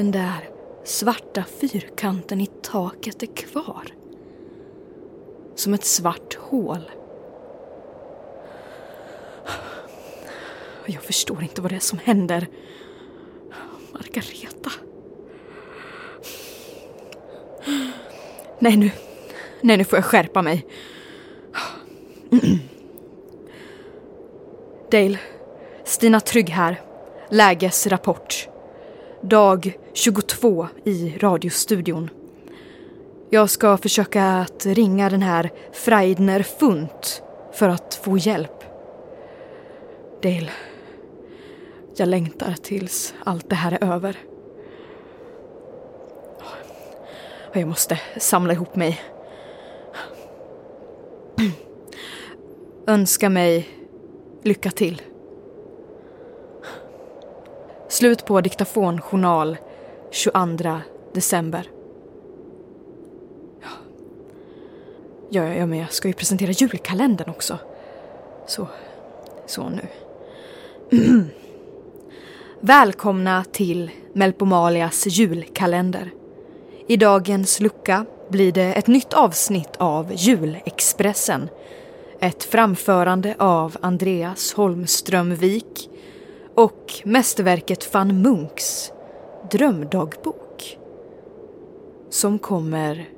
Den där svarta fyrkanten i taket är kvar. Som ett svart hål. Jag förstår inte vad det är som händer. Margareta. Nej nu. Nej nu får jag skärpa mig. Dale. Stina Trygg här. Lägesrapport. Dag 22 i radiostudion. Jag ska försöka att ringa den här Freidner Funt för att få hjälp. Dale. Jag längtar tills allt det här är över. Jag måste samla ihop mig. Önska mig lycka till. Slut på diktafonjournal 22 december. Ja, ja, men jag ska ju presentera julkalendern också. Så, så nu. Välkomna till Melpomalias julkalender. I dagens lucka blir det ett nytt avsnitt av Julexpressen. Ett framförande av Andreas Holmström Wik och mästerverket van Munks drömdagbok. Som kommer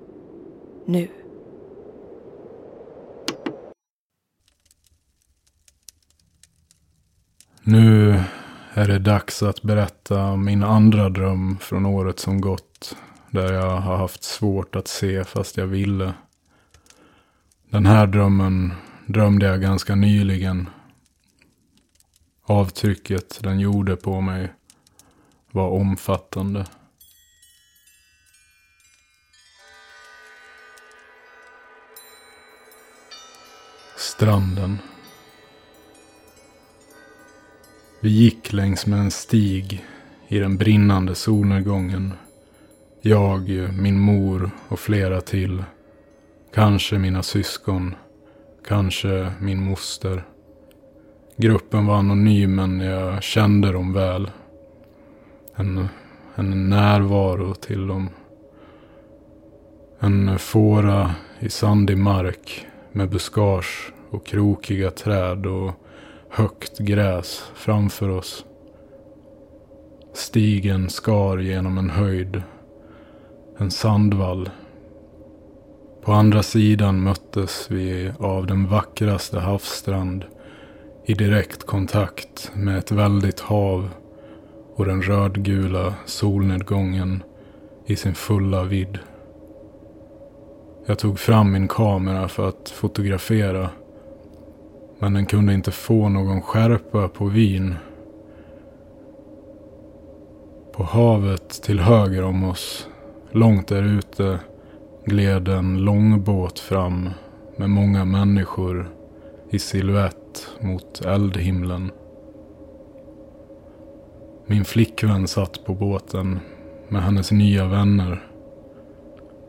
nu. Nu är det dags att berätta min andra dröm från året som gått. Där jag har haft svårt att se fast jag ville. Den här drömmen drömde jag ganska nyligen. Avtrycket den gjorde på mig var omfattande. Stranden. Vi gick längs med en stig i den brinnande solnedgången. Jag, min mor och flera till. Kanske mina syskon. Kanske min moster. Gruppen var anonym men jag kände dem väl. En, en närvaro till dem. En fåra i sandig mark med buskage och krokiga träd och högt gräs framför oss. Stigen skar genom en höjd. En sandvall. På andra sidan möttes vi av den vackraste havsstrand i direkt kontakt med ett väldigt hav och den rödgula solnedgången i sin fulla vidd. Jag tog fram min kamera för att fotografera men den kunde inte få någon skärpa på vin. På havet till höger om oss, långt där ute, gled en långbåt fram med många människor i silhuett natt mot eldhimlen. Min flickvän satt på båten med hennes nya vänner.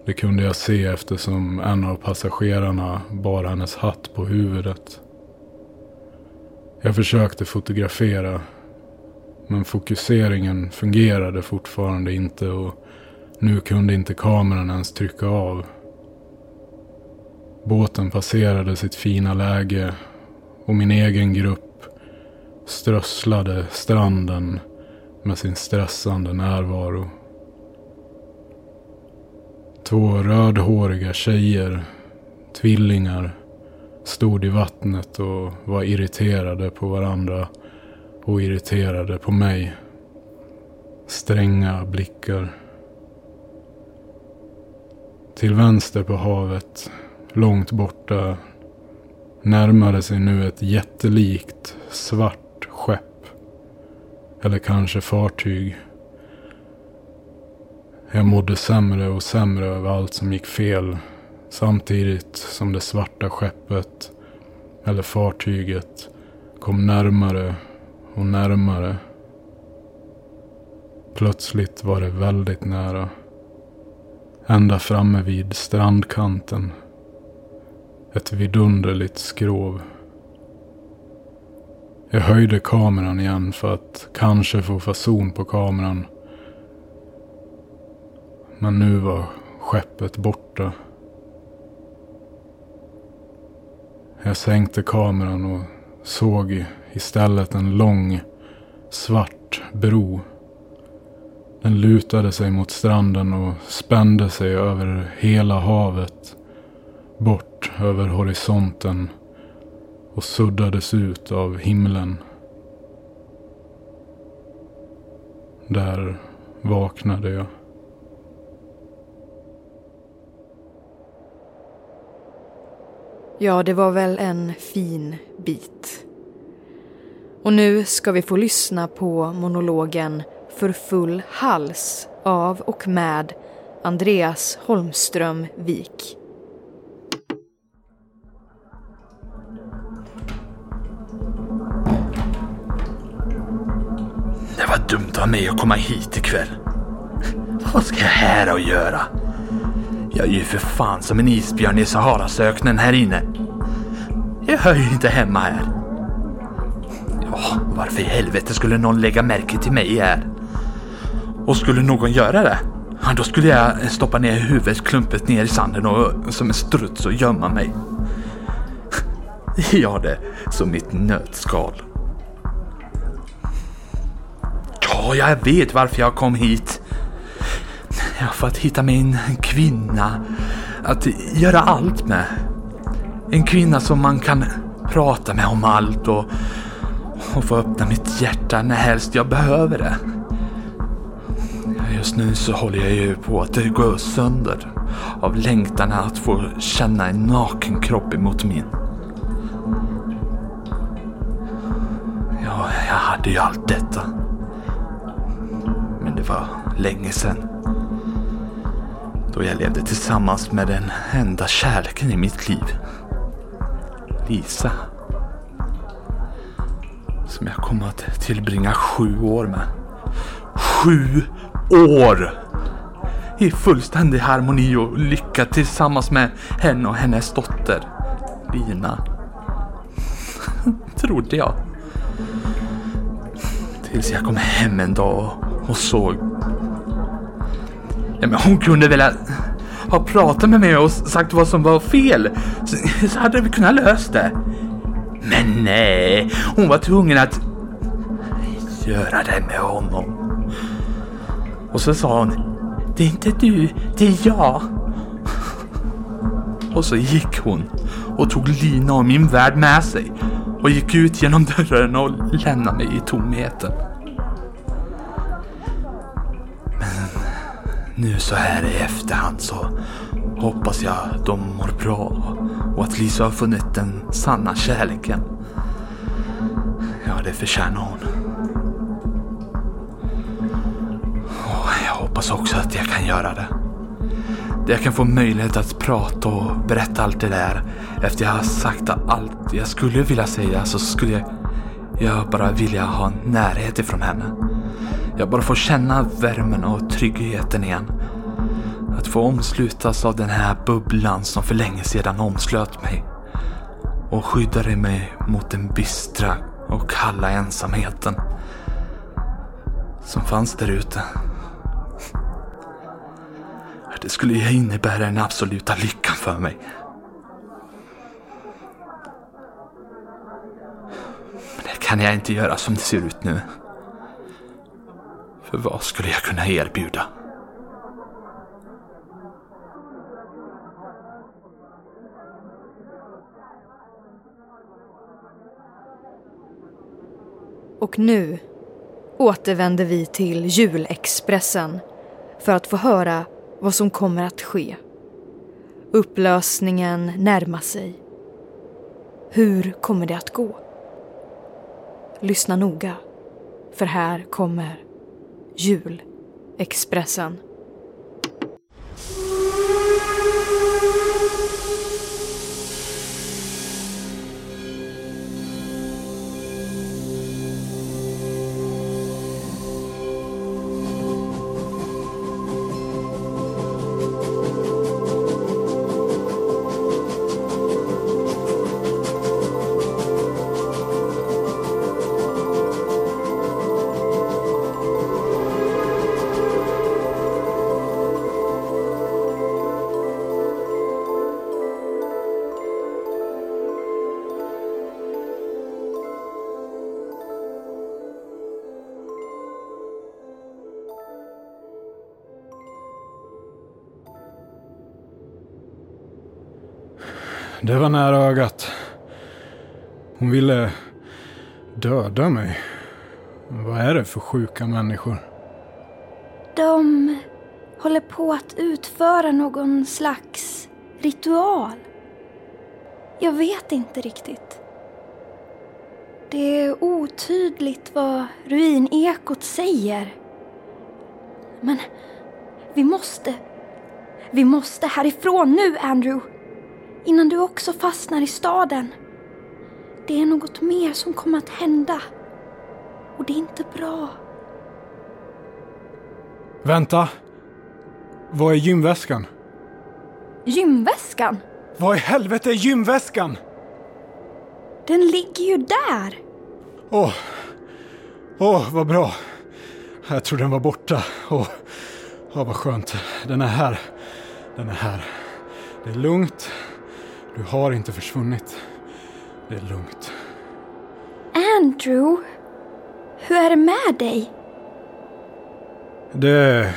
Det kunde jag se eftersom en av passagerarna bar hennes hatt på huvudet. Jag försökte fotografera. Men fokuseringen fungerade fortfarande inte och nu kunde inte kameran ens trycka av. Båten passerade sitt fina läge och min egen grupp strösslade stranden med sin stressande närvaro. Två rödhåriga tjejer, tvillingar, stod i vattnet och var irriterade på varandra och irriterade på mig. Stränga blickar. Till vänster på havet, långt borta, närmade sig nu ett jättelikt svart skepp. Eller kanske fartyg. Jag mådde sämre och sämre över allt som gick fel Samtidigt som det svarta skeppet, eller fartyget, kom närmare och närmare. Plötsligt var det väldigt nära. Ända framme vid strandkanten. Ett vidunderligt skrov. Jag höjde kameran igen för att kanske få fason på kameran. Men nu var skeppet borta. Jag sänkte kameran och såg istället en lång svart bro. Den lutade sig mot stranden och spände sig över hela havet. Bort över horisonten och suddades ut av himlen. Där vaknade jag. Ja, det var väl en fin bit. Och nu ska vi få lyssna på monologen För full hals av och med Andreas Holmström Wik. Dumt av mig att komma hit ikväll. Vad ska jag här och göra? Jag är ju för fan som en isbjörn i Saharasöknen här inne. Jag hör ju inte hemma här. Ja, varför i helvete skulle någon lägga märke till mig här? Och skulle någon göra det? Ja, då skulle jag stoppa ner huvudet klumpet ner i sanden och som en struts och gömma mig. Ja, det som mitt nötskal. Ja, jag vet varför jag kom hit. Ja, för att hitta min kvinna att göra allt med. En kvinna som man kan prata med om allt och, och få öppna mitt hjärta när helst jag behöver det. Just nu så håller jag ju på att gå sönder av längtan att få känna en naken kropp emot min. Ja, jag hade ju allt detta. Det var länge sedan. Då jag levde tillsammans med den enda kärleken i mitt liv. Lisa. Som jag kom att tillbringa sju år med. Sju år! I fullständig harmoni och lycka tillsammans med henne och hennes dotter. Lina. Trodde jag. Tills jag kom hem en dag och såg. Ja, men hon kunde väl ha pratat med mig och sagt vad som var fel. Så, så hade vi kunnat lösa det. Men nej, hon var tvungen att göra det med honom. Och så sa hon, det är inte du, det är jag. Och så gick hon och tog Lina och min värld med sig och gick ut genom dörren och lämnade mig i tomheten. Nu så här i efterhand så hoppas jag att de mår bra och att Lisa har funnit den sanna kärleken. Ja, det förtjänar hon. Och jag hoppas också att jag kan göra det. Jag kan få möjlighet att prata och berätta allt det där. Efter jag har sagt allt jag skulle vilja säga så skulle jag bara vilja ha närhet ifrån henne. Jag bara får känna värmen och tryggheten igen. Att få omslutas av den här bubblan som för länge sedan omslöt mig. Och skyddade mig mot den bistra och kalla ensamheten. Som fanns där ute. Det skulle ju innebära den absoluta lyckan för mig. Men det kan jag inte göra som det ser ut nu. Vad skulle jag kunna erbjuda? Och nu återvänder vi till julexpressen för att få höra vad som kommer att ske. Upplösningen närmar sig. Hur kommer det att gå? Lyssna noga, för här kommer Jul. Expressen. Det var nära ögat. Hon ville döda mig. Vad är det för sjuka människor? De håller på att utföra någon slags ritual. Jag vet inte riktigt. Det är otydligt vad ruinekot säger. Men vi måste... Vi måste härifrån nu, Andrew. Innan du också fastnar i staden. Det är något mer som kommer att hända. Och det är inte bra. Vänta! Vad är gymväskan? Gymväskan? Vad i helvete är gymväskan? Den ligger ju där. Åh, åh vad bra. Jag trodde den var borta. Åh, åh, vad skönt. Den är här. Den är här. Det är lugnt. Du har inte försvunnit. Det är lugnt. Andrew, hur är det med dig? Det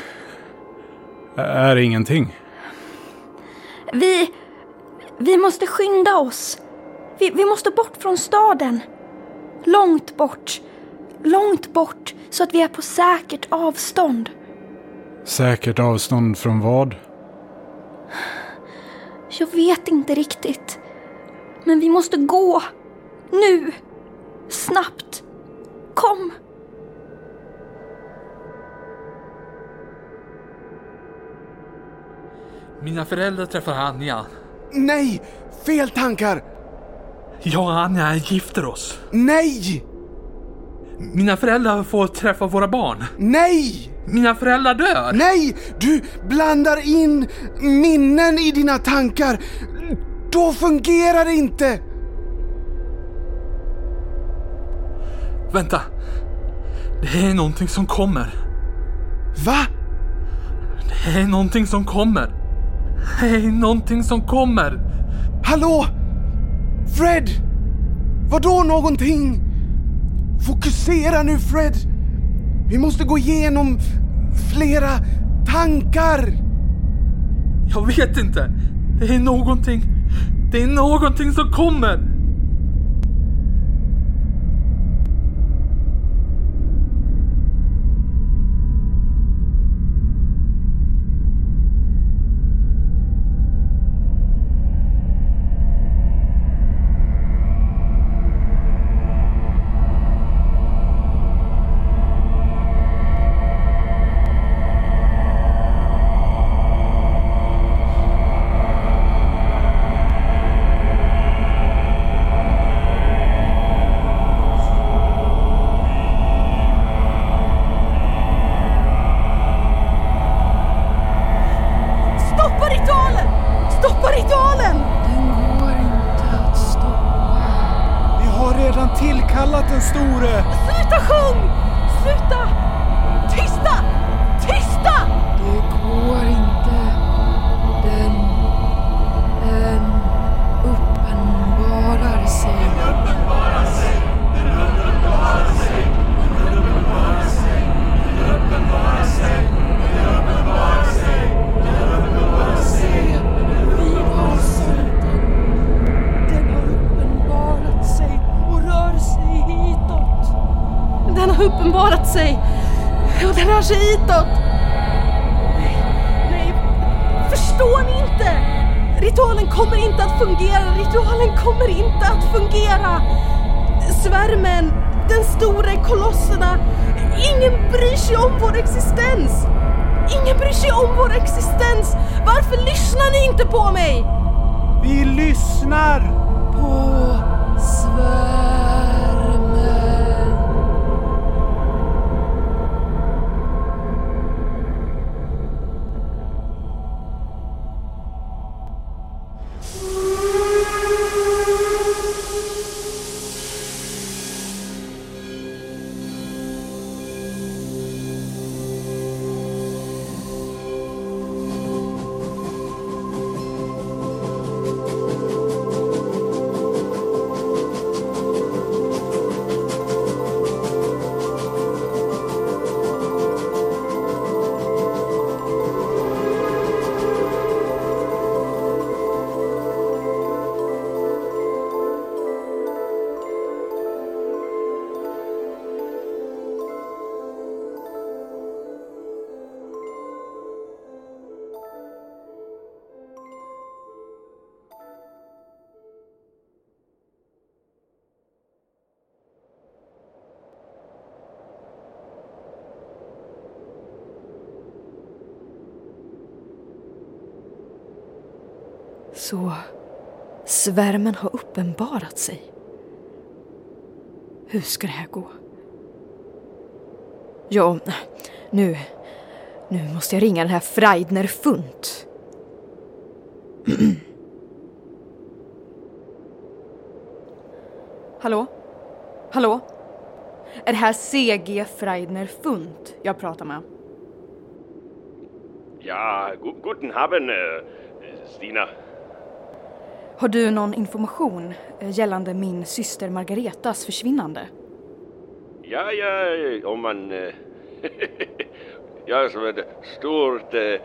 är ingenting. Vi... Vi måste skynda oss. Vi, vi måste bort från staden. Långt bort. Långt bort så att vi är på säkert avstånd. Säkert avstånd från vad? Jag vet inte riktigt. Men vi måste gå. Nu. Snabbt. Kom. Mina föräldrar träffar Anja. Nej! Fel tankar! Jag och Anja gifter oss. Nej! Mina föräldrar får träffa våra barn. Nej! Mina föräldrar dör. Nej! Du blandar in minnen i dina tankar. Då fungerar det inte! Vänta. Det är någonting som kommer. Va? Det är någonting som kommer. Det är någonting som kommer. Hallå? Fred? Vadå någonting? Fokusera nu Fred! Vi måste gå igenom flera tankar! Jag vet inte. Det är någonting. Det är någonting som kommer. Sig. Och den rör sig hitåt. Nej, nej. Förstår ni inte? Ritualen kommer inte att fungera. Ritualen kommer inte att fungera. Svärmen, den stora kolosserna. Ingen bryr sig om vår existens. Ingen bryr sig om vår existens. Varför lyssnar ni inte på mig? Vi lyssnar! På Så svärmen har uppenbarat sig. Hur ska det här gå? Ja, nu... Nu måste jag ringa den här Freidner Funt. Hallå? Hallå? Är det här CG Freidner Funt jag pratar med? Ja, guten Abend, eh, Stina. Har du någon information eh, gällande min syster Margaretas försvinnande? Ja, ja, om man... Äh, jag som är ett stort äh,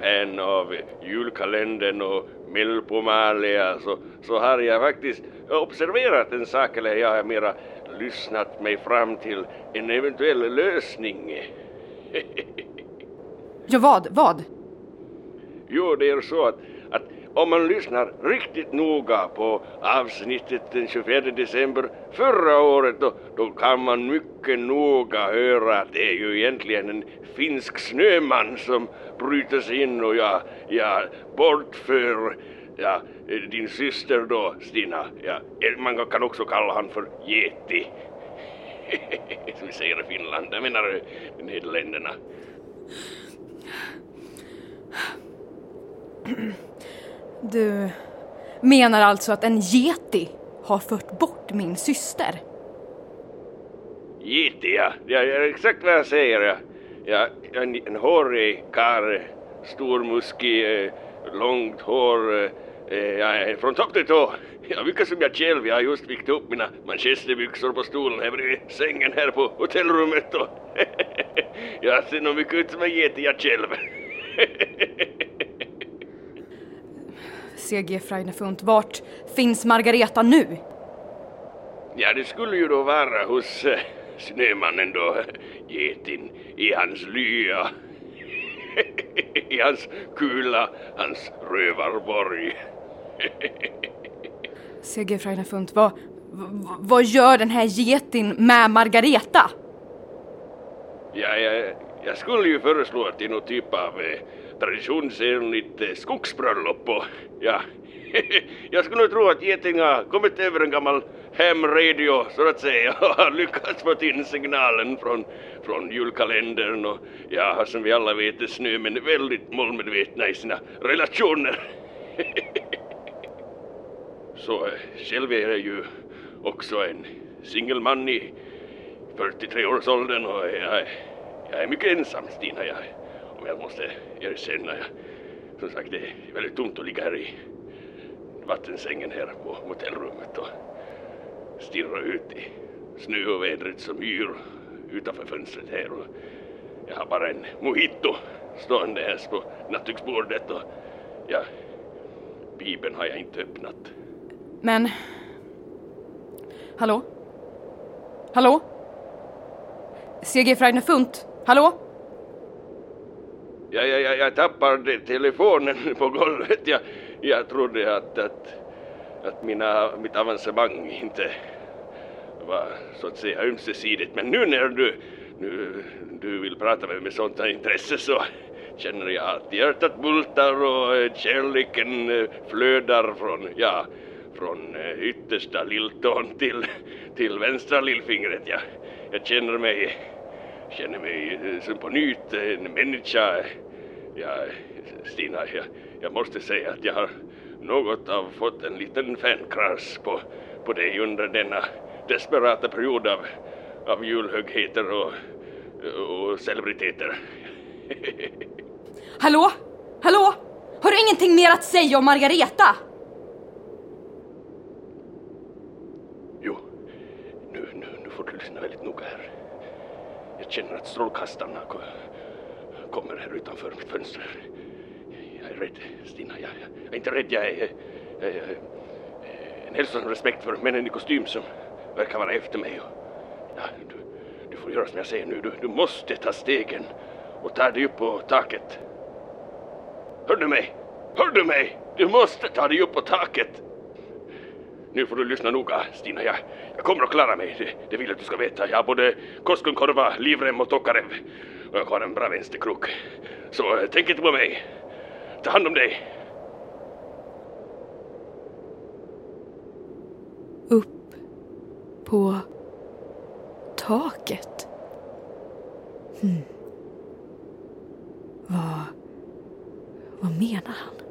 fan av julkalendern och Melpomalia så, så har jag faktiskt observerat en sak, eller jag har mera lyssnat mig fram till en eventuell lösning. Ja, vad? Vad? Jo, det är så att om man lyssnar riktigt noga på avsnittet den 24 december förra året då, då kan man mycket noga höra att det är ju egentligen en finsk snöman som bryter sig in och jag, jag bortför ja, din syster då, Stina. Ja, eh, man kan också kalla han för Yeti. Som vi säger i Finland, jag menar Nederländerna. Du menar alltså att en yeti har fört bort min syster? Yeti, ja. ja. är exakt vad jag säger. Ja. Ja, en, en hårig karl, stormuskig, eh, långt hår, eh, eh, ja, från topp till tå. Ja, mycket som jag själv. Jag har just vikt upp mina manchesterbyxor på stolen här bredvid sängen här på hotellrummet och jag ser nog mycket ut som en geti jag själv. CG Freinefunt, vart finns Margareta nu? Ja, det skulle ju då vara hos äh, Snömannen då, getin, i hans lya. I hans kula, hans rövarborg. CG Freinefunt, vad, vad, vad gör den här getin med Margareta? Ja, jag, jag skulle ju föreslå att det är någon typ av eh, traditionsenligt eh, skogsbröllop och ja, jag skulle nog tro att getingar kommit över en gammal hemradio så att säga och har lyckats få in signalen från, från julkalendern och ja, som vi alla vet är snömän väldigt målmedvetna i sina relationer. så eh, själv är jag ju också en singelman i 43-årsåldern och jag, jag är mycket ensam Stina. Jag, om jag måste erkänna. Jag, som sagt, det är väldigt tomt att ligga här i vattensängen här på hotellrummet och stirra ut i snö och vädret som yr utanför fönstret här. Och jag har bara en mojito stående här på nattduksbordet och ja, bibeln har jag inte öppnat. Men... Hallå? Hallå? CG Freidner Funt? Hallå? Ja, ja, ja, jag tappade telefonen på golvet. Jag, jag trodde att, att, att mina, mitt avancemang inte var så att säga ömsesidigt. Men nu när du, nu, du vill prata med mig med sånt här intresse så känner jag att hjärtat bultar och eh, kärleken eh, flödar från, ja, från eh, yttersta lilltån till, till vänstra lillfingret. Jag, jag känner mig känner mig eh, som på nytt en människa. Ja, Stina, jag, jag måste säga att jag har något av fått en liten fankras på, på dig under denna desperata period av, av julhögheter och, och celebriteter. Hallå? Hallå? Har du ingenting mer att säga om Margareta? Jo, nu, nu, nu får du lyssna väldigt noga här. Jag känner att strålkastarna kommer här utanför mitt fönster. Jag är rädd, Stina. Jag, jag är inte rädd, jag är, jag är en hälsosam respekt för männen i kostym som verkar vara efter mig. Ja, du, du får göra som jag säger nu. Du, du måste ta stegen och ta dig upp på taket. Hör du mig? Hör du mig? Du måste ta dig upp på taket. Nu får du lyssna noga, Stina. Jag, jag kommer att klara mig. Det, det, vill jag att du ska veta. Jag har både Koskenkorva, livrem och Tokarev. Och jag har en bra vänsterkrok. Så eh, tänk inte på mig. Ta hand om dig. Upp på taket? Hmm. Vad, vad menar han?